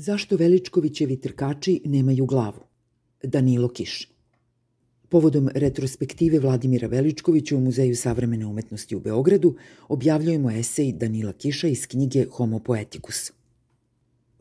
Zašto Veličkovićevi trkači nemaju glavu? Danilo Kiš. Povodom retrospektive Vladimira Veličkovića u Muzeju savremene umetnosti u Beogradu objavljujemo esej Danila Kiša iz knjige Homo Poeticus.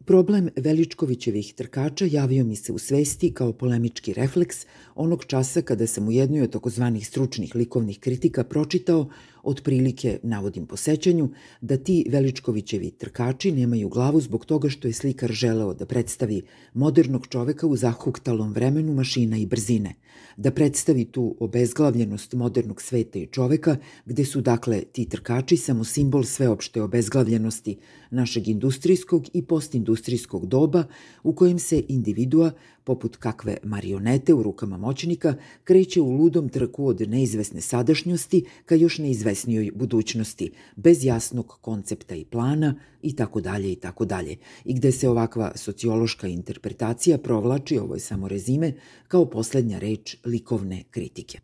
Problem Veličkovićevih trkača javio mi se u svesti kao polemički refleks onog časa kada sam u jednoj od takozvanih stručnih likovnih kritika pročitao Otprilike, navodim po sećanju, da ti Veličkovićevi trkači nemaju glavu zbog toga što je slikar želeo da predstavi modernog čoveka u zahuktalom vremenu mašina i brzine, da predstavi tu obezglavljenost modernog sveta i čoveka, gde su dakle ti trkači samo simbol sveopšte obezglavljenosti našeg industrijskog i postindustrijskog doba u kojem se individua poput kakve marionete u rukama moćnika, kreće u ludom trku od neizvesne sadašnjosti ka još neizvesnijoj budućnosti, bez jasnog koncepta i plana i tako dalje i tako dalje. I gde se ovakva sociološka interpretacija provlači, ovo je samo rezime, kao poslednja reč likovne kritike.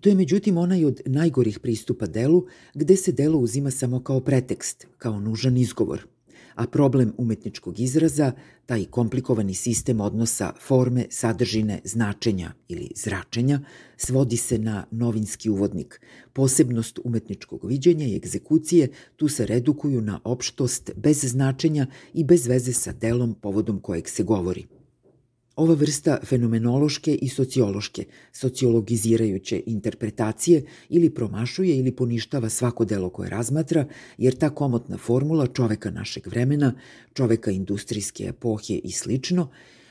To je međutim onaj od najgorih pristupa delu, gde se delo uzima samo kao pretekst, kao nužan izgovor – a problem umetničkog izraza, taj komplikovani sistem odnosa forme, sadržine, značenja ili zračenja, svodi se na novinski uvodnik. Posebnost umetničkog viđenja i egzekucije tu se redukuju na opštost bez značenja i bez veze sa delom povodom kojeg se govori – Ova vrsta fenomenološke i sociološke, sociologizirajuće interpretacije ili promašuje ili poništava svako delo koje razmatra, jer ta komotna formula čoveka našeg vremena, čoveka industrijske epohe i slično,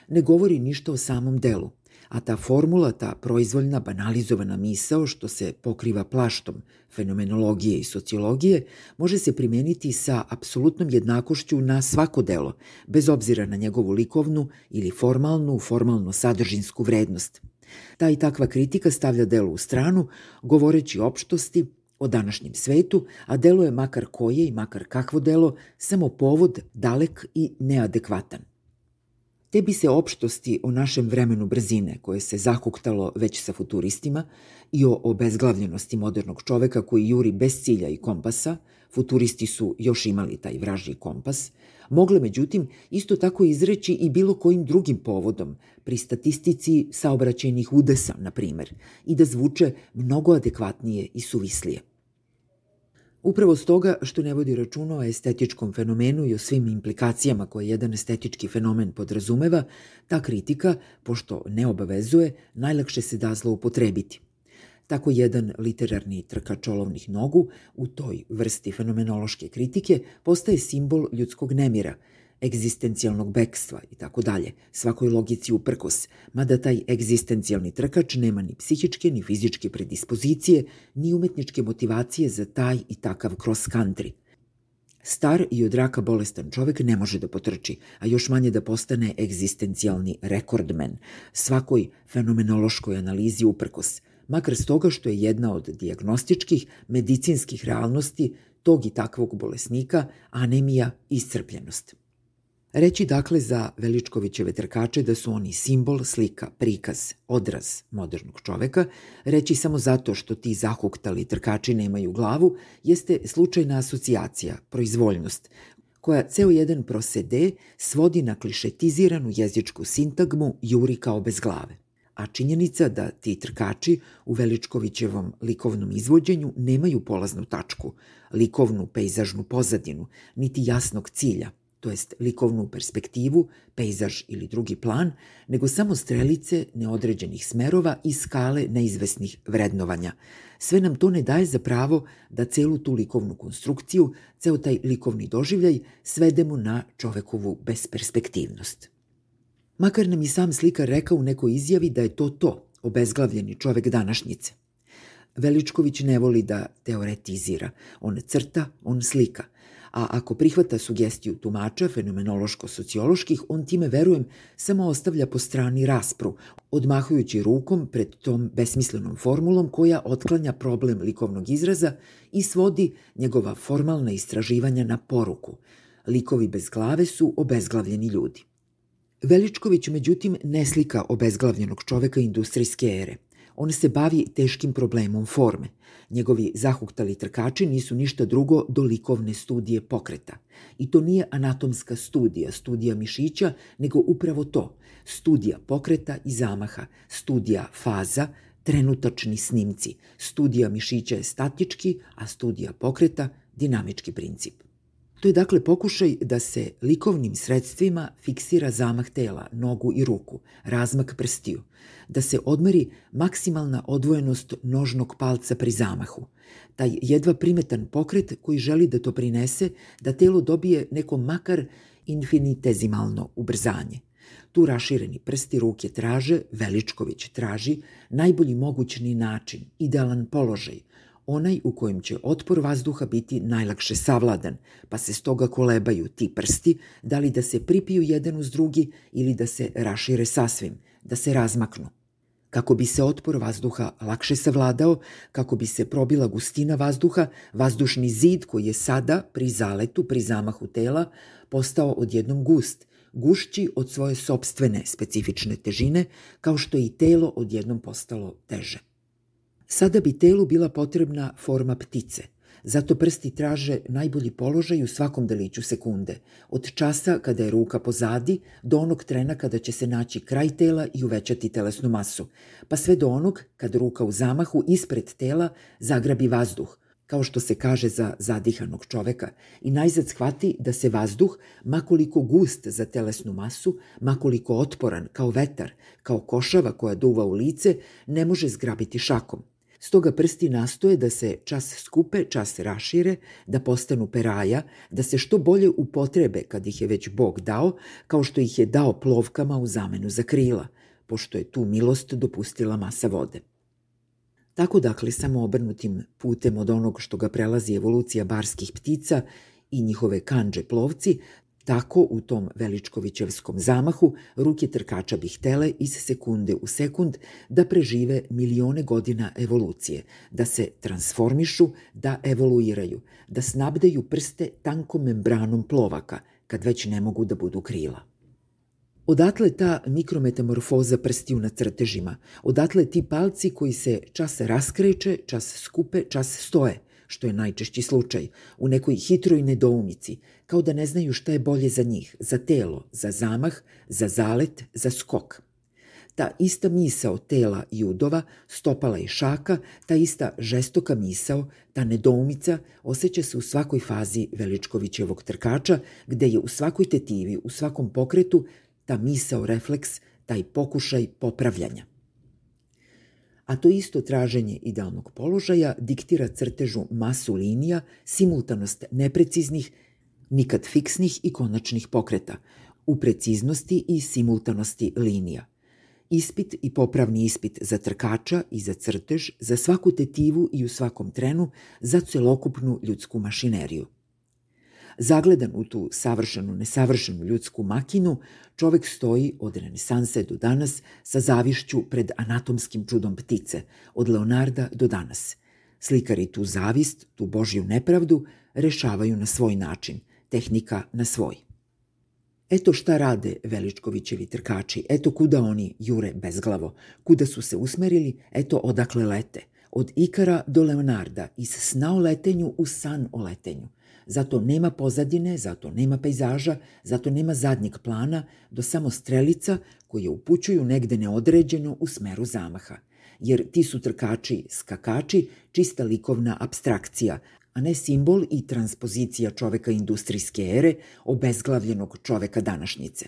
ne govori ništa o samom delu, a ta formula, ta proizvoljna, banalizovana misao što se pokriva plaštom fenomenologije i sociologije, može se primeniti sa apsolutnom jednakošću na svako delo, bez obzira na njegovu likovnu ili formalnu, formalno-sadržinsku vrednost. Ta i takva kritika stavlja delo u stranu, govoreći opštosti, o današnjem svetu, a delo je makar koje i makar kakvo delo, samo povod dalek i neadekvatan. Te bi se opštosti o našem vremenu brzine, koje se zahuktalo već sa futuristima, i o obezglavljenosti modernog čoveka koji juri bez cilja i kompasa, futuristi su još imali taj vražji kompas, mogle međutim isto tako izreći i bilo kojim drugim povodom, pri statistici saobraćajnih udesa, na primer, i da zvuče mnogo adekvatnije i suvislije. Upravo stoga što ne vodi računa o estetičkom fenomenu i o svim implikacijama koje jedan estetički fenomen podrazumeva, ta kritika, pošto ne obavezuje, najlakše se da zloupotrebiti. Tako jedan literarni trkač olovnih nogu u toj vrsti fenomenološke kritike postaje simbol ljudskog nemira – egzistencijalnog bekstva i tako dalje, svakoj logici uprkos, mada taj egzistencijalni trkač nema ni psihičke ni fizičke predispozicije, ni umetničke motivacije za taj i takav cross country. Star i od raka bolestan čovek ne može da potrči, a još manje da postane egzistencijalni rekordmen, svakoj fenomenološkoj analizi uprkos, makar s toga što je jedna od diagnostičkih medicinskih realnosti tog i takvog bolesnika anemija i iscrpljenost. Reći dakle za Veličkovićeve trkače da su oni simbol, slika, prikaz, odraz modernog čoveka, reći samo zato što ti zahuktali trkači nemaju glavu, jeste slučajna asocijacija, proizvoljnost, koja ceo jedan prosede svodi na klišetiziranu jezičku sintagmu juri kao bez glave. A činjenica da ti trkači u Veličkovićevom likovnom izvođenju nemaju polaznu tačku, likovnu pejzažnu pozadinu, niti jasnog cilja – to jest likovnu perspektivu, pejzaž ili drugi plan, nego samo strelice neodređenih smerova i skale neizvesnih vrednovanja. Sve nam to ne daje za pravo da celu tu likovnu konstrukciju, ceo taj likovni doživljaj svedemo na čovekovu besperspektivnost. Makar nam i sam slikar rekao u nekoj izjavi da je to to, obezglavljeni čovek današnjice. Veličković ne voli da teoretizira. On crta, on slika – a ako prihvata sugestiju tumača fenomenološko-socioloških, on time, verujem, samo ostavlja po strani raspru, odmahujući rukom pred tom besmislenom formulom koja otklanja problem likovnog izraza i svodi njegova formalna istraživanja na poruku. Likovi bez glave su obezglavljeni ljudi. Veličković, međutim, ne slika obezglavljenog čoveka industrijske ere. On se bavi teškim problemom forme. Njegovi zahuktali trkači nisu ništa drugo do likovne studije pokreta. I to nije anatomska studija, studija mišića, nego upravo to. Studija pokreta i zamaha, studija faza, trenutačni snimci. Studija mišića je statički, a studija pokreta dinamički princip. To je dakle pokušaj da se likovnim sredstvima fiksira zamah tela, nogu i ruku, razmak prstiju, da se odmeri maksimalna odvojenost nožnog palca pri zamahu, taj jedva primetan pokret koji želi da to prinese, da telo dobije neko makar infinitezimalno ubrzanje. Tu rašireni prsti ruke traže, Veličković traži, najbolji mogućni način, idealan položaj, onaj u kojem će otpor vazduha biti najlakše savladan, pa se stoga kolebaju ti prsti, da li da se pripiju jedan uz drugi ili da se rašire sasvim, da se razmaknu. Kako bi se otpor vazduha lakše savladao, kako bi se probila gustina vazduha, vazdušni zid koji je sada pri zaletu, pri zamahu tela, postao odjednom gust, gušći od svoje sobstvene specifične težine, kao što je i telo odjednom postalo teže. Sada bi telu bila potrebna forma ptice, zato prsti traže najbolji položaj u svakom deliću sekunde, od časa kada je ruka pozadi do onog trena kada će se naći kraj tela i uvećati telesnu masu, pa sve do onog kad ruka u zamahu ispred tela zagrabi vazduh, kao što se kaže za zadihanog čoveka, i najzad shvati da se vazduh, makoliko gust za telesnu masu, makoliko otporan, kao vetar, kao košava koja duva u lice, ne može zgrabiti šakom – Stoga prsti nastoje da se čas skupe, čas rašire, da postanu peraja, da se što bolje upotrebe kad ih je već Bog dao, kao što ih je dao plovkama u zamenu za krila, pošto je tu milost dopustila masa vode. Tako dakle, samo obrnutim putem od onog što ga prelazi evolucija barskih ptica i njihove kanđe plovci, Tako u tom Veličkovićevskom zamahu ruke trkača bi htele iz sekunde u sekund da prežive milione godina evolucije, da se transformišu, da evoluiraju, da snabdeju prste tankom membranom plovaka, kad već ne mogu da budu krila. Odatle ta mikrometamorfoza prstiju na crtežima, odatle ti palci koji se čas raskreće, čas skupe, čas stoje, što je najčešći slučaj, u nekoj hitroj nedoumici, kao da ne znaju šta je bolje za njih, za telo, za zamah, za zalet, za skok. Ta ista misao tela i udova, stopala i šaka, ta ista žestoka misao, ta nedoumica osjeća se u svakoj fazi Veličkovićevog trkača, gde je u svakoj tetivi, u svakom pokretu, ta misao refleks, taj pokušaj popravljanja a to isto traženje idealnog položaja diktira crtežu masu linija, simultanost nepreciznih, nikad fiksnih i konačnih pokreta, u preciznosti i simultanosti linija. Ispit i popravni ispit za trkača i za crtež, za svaku tetivu i u svakom trenu, za celokupnu ljudsku mašineriju. Zagledan u tu savršenu, nesavršenu ljudsku makinu, čovek stoji od renesanse do danas sa zavišću pred anatomskim čudom ptice, od Leonarda do danas. Slikari tu zavist, tu božju nepravdu, rešavaju na svoj način, tehnika na svoj. Eto šta rade Veličkovićevi trkači, eto kuda oni jure bezglavo, kuda su se usmerili, eto odakle lete. Od Ikara do Leonarda, iz sna o letenju u san o letenju. Zato nema pozadine, zato nema pejzaža, zato nema zadnjeg plana, do samo strelica koje upućuju negde neodređeno u smeru zamaha. Jer ti su trkači, skakači, čista likovna abstrakcija, a ne simbol i transpozicija čoveka industrijske ere, obezglavljenog čoveka današnjice.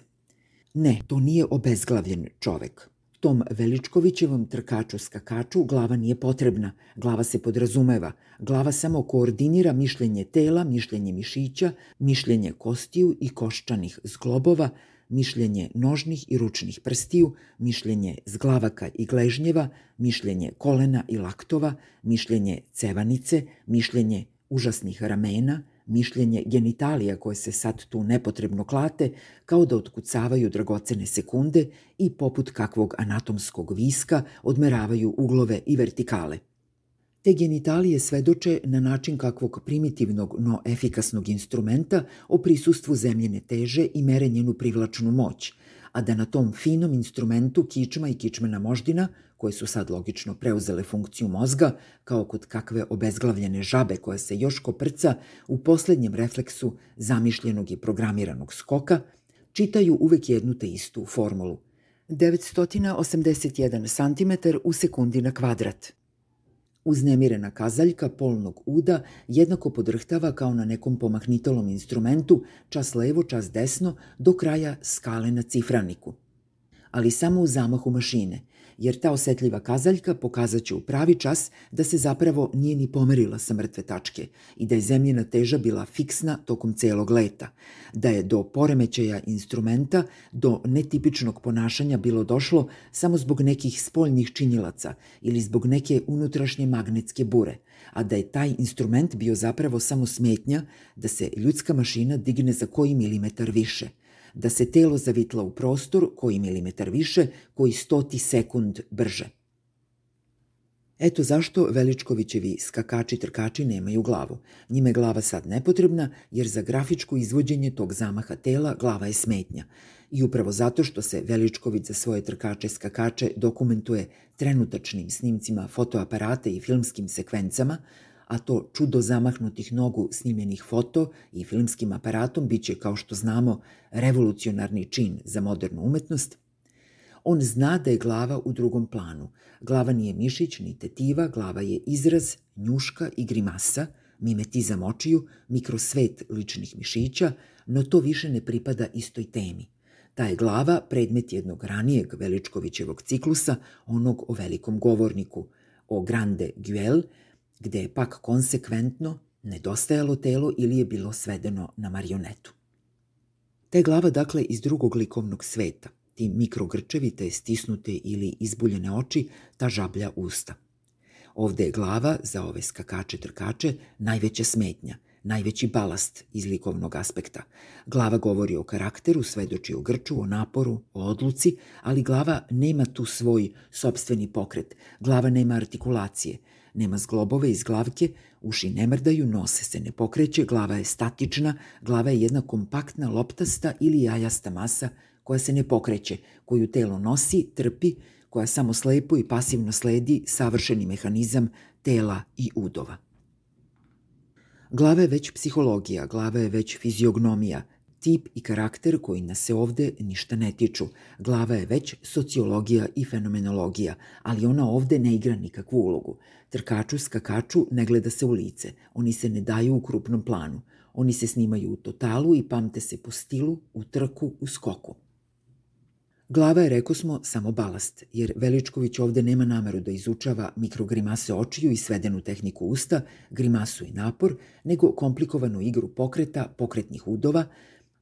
Ne, to nije obezglavljen čovek. Tom Veličkovićevom trkaču skakaču glava nije potrebna, glava se podrazumeva, glava samo koordinira mišljenje tela, mišljenje mišića, mišljenje kostiju i koščanih zglobova, mišljenje nožnih i ručnih prstiju, mišljenje zglavaka i gležnjeva, mišljenje kolena i laktova, mišljenje cevanice, mišljenje užasnih ramena, mišljenje genitalija koje se sad tu nepotrebno klate, kao da otkucavaju dragocene sekunde i poput kakvog anatomskog viska odmeravaju uglove i vertikale. Te genitalije svedoče na način kakvog primitivnog, no efikasnog instrumenta o prisustvu zemljene teže i mere njenu privlačnu moć, a da na tom finom instrumentu kičma i kičmena moždina, koje su sad logično preuzele funkciju mozga, kao kod kakve obezglavljene žabe koja se još koprca u poslednjem refleksu zamišljenog i programiranog skoka, čitaju uvek jednu te istu formulu. 981 cm u sekundi na kvadrat. Uznemirena kazaljka polnog uda jednako podrhtava kao na nekom pomahnitelom instrumentu, čas levo, čas desno, do kraja skale na cifraniku. Ali samo u zamahu mašine, jer ta osetljiva kazaljka pokazat će u pravi čas da se zapravo nije ni pomerila sa mrtve tačke i da je zemljena teža bila fiksna tokom celog leta, da je do poremećaja instrumenta, do netipičnog ponašanja bilo došlo samo zbog nekih spoljnih činjilaca ili zbog neke unutrašnje magnetske bure, a da je taj instrument bio zapravo samo smetnja da se ljudska mašina digne za koji milimetar više – da se telo zavitla u prostor koji milimetar više, koji stoti sekund brže. Eto zašto Veličkovićevi skakači-trkači nemaju glavu. Njime glava sad nepotrebna, jer za grafičko izvođenje tog zamaha tela glava je smetnja. I upravo zato što se Veličković za svoje trkače-skakače dokumentuje trenutačnim snimcima fotoaparata i filmskim sekvencama, a to čudo zamahnutih nogu snimljenih foto i filmskim aparatom biće, kao što znamo, revolucionarni čin za modernu umetnost, on zna da je glava u drugom planu. Glava nije mišić ni tetiva, glava je izraz, njuška i grimasa, mimetizam očiju, mikrosvet ličnih mišića, no to više ne pripada istoj temi. Ta je glava predmet jednog ranijeg Veličkovićevog ciklusa, onog o velikom govorniku, o Grande Guel, gde je pak konsekventno nedostajalo telo ili je bilo svedeno na marionetu. Te glava dakle iz drugog likovnog sveta, ti mikrogrčevi, te stisnute ili izbuljene oči, ta žablja usta. Ovde je glava, za ove skakače-trkače, najveća smetnja, najveći balast iz likovnog aspekta. Glava govori o karakteru, svedoči o grču, o naporu, o odluci, ali glava nema tu svoj sobstveni pokret. Glava nema artikulacije, Nema zglobove iz glavke, uši ne mrdaju, nose se ne pokreće, glava je statična, glava je jedna kompaktna, loptasta ili jajasta masa koja se ne pokreće, koju telo nosi, trpi, koja samo slepo i pasivno sledi savršeni mehanizam tela i udova. Glava je već psihologija, glava je već fiziognomija, tip i karakter koji nas se ovde ništa ne tiču. Glava je već sociologija i fenomenologija, ali ona ovde ne igra nikakvu ulogu. Trkaču, skakaču ne gleda se u lice, oni se ne daju u krupnom planu. Oni se snimaju u totalu i pamte se po stilu, u trku, u skoku. Glava je, reko smo, samo balast, jer Veličković ovde nema nameru da izučava mikrogrimase očiju i svedenu tehniku usta, grimasu i napor, nego komplikovanu igru pokreta, pokretnih udova,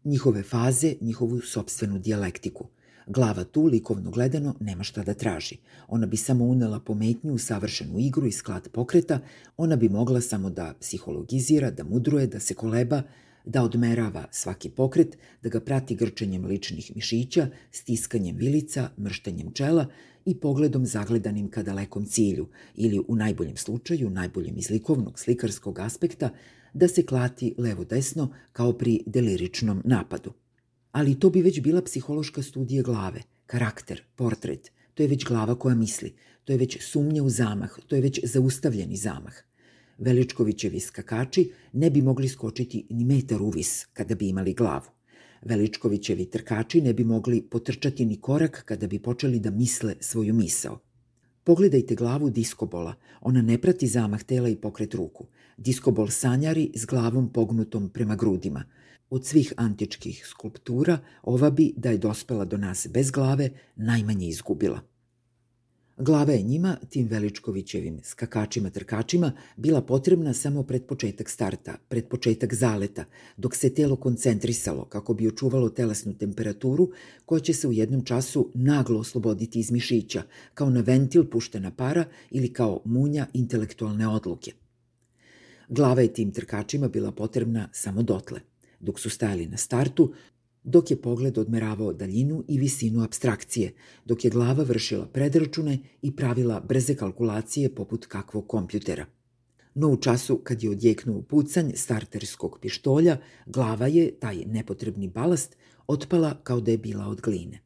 njihove faze, njihovu sobstvenu dijalektiku. Glava tu, likovno gledano, nema šta da traži. Ona bi samo unela pometnju u savršenu igru i sklad pokreta, ona bi mogla samo da psihologizira, da mudruje, da se koleba, da odmerava svaki pokret, da ga prati grčenjem ličnih mišića, stiskanjem vilica, mrštenjem čela i pogledom zagledanim ka dalekom cilju ili u najboljem slučaju, najboljem iz likovnog slikarskog aspekta, da se klati levo-desno kao pri deliričnom napadu. Ali to bi već bila psihološka studija glave, karakter, portret. To je već glava koja misli, to je već sumnja u zamah, to je već zaustavljeni zamah. Veličkovićevi skakači ne bi mogli skočiti ni metar uvis kada bi imali glavu. Veličkovićevi trkači ne bi mogli potrčati ni korak kada bi počeli da misle svoju misao. Pogledajte glavu diskobola, ona ne prati zamah tela i pokret ruku. Diskobol sanjari s glavom pognutom prema grudima. Od svih antičkih skulptura, ova bi, da je dospela do nas bez glave, najmanje izgubila. Glava je njima, tim Veličkovićevim skakačima-trkačima, bila potrebna samo pred početak starta, pred početak zaleta, dok se telo koncentrisalo kako bi očuvalo telesnu temperaturu koja će se u jednom času naglo osloboditi iz mišića, kao na ventil puštena para ili kao munja intelektualne odluke. Glava je tim trkačima bila potrebna samo dotle. Dok su stajali na startu, dok je pogled odmeravao daljinu i visinu abstrakcije, dok je glava vršila predračune i pravila brze kalkulacije poput kakvog kompjutera. No u času kad je odjeknuo pucanj starterskog pištolja, glava je, taj nepotrebni balast, otpala kao da je bila od gline.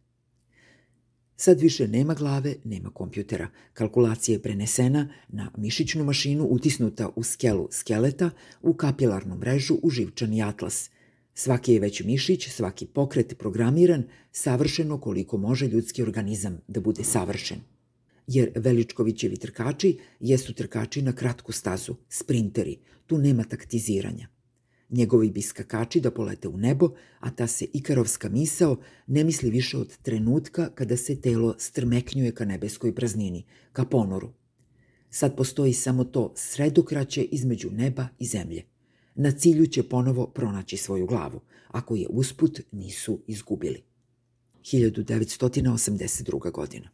Sad više nema glave, nema kompjutera. Kalkulacija je prenesena na mišićnu mašinu utisnuta u skelu skeleta, u kapilarnu mrežu, u živčani atlas. Svaki je već mišić, svaki pokret programiran, savršeno koliko može ljudski organizam da bude savršen. Jer Veličkovićevi trkači jesu trkači na kratku stazu, sprinteri, tu nema taktiziranja njegovi bi skakači da polete u nebo, a ta se ikarovska misao ne misli više od trenutka kada se telo strmeknjuje ka nebeskoj praznini, ka ponoru. Sad postoji samo to sredokraće između neba i zemlje. Na cilju će ponovo pronaći svoju glavu, ako je usput nisu izgubili. 1982. godina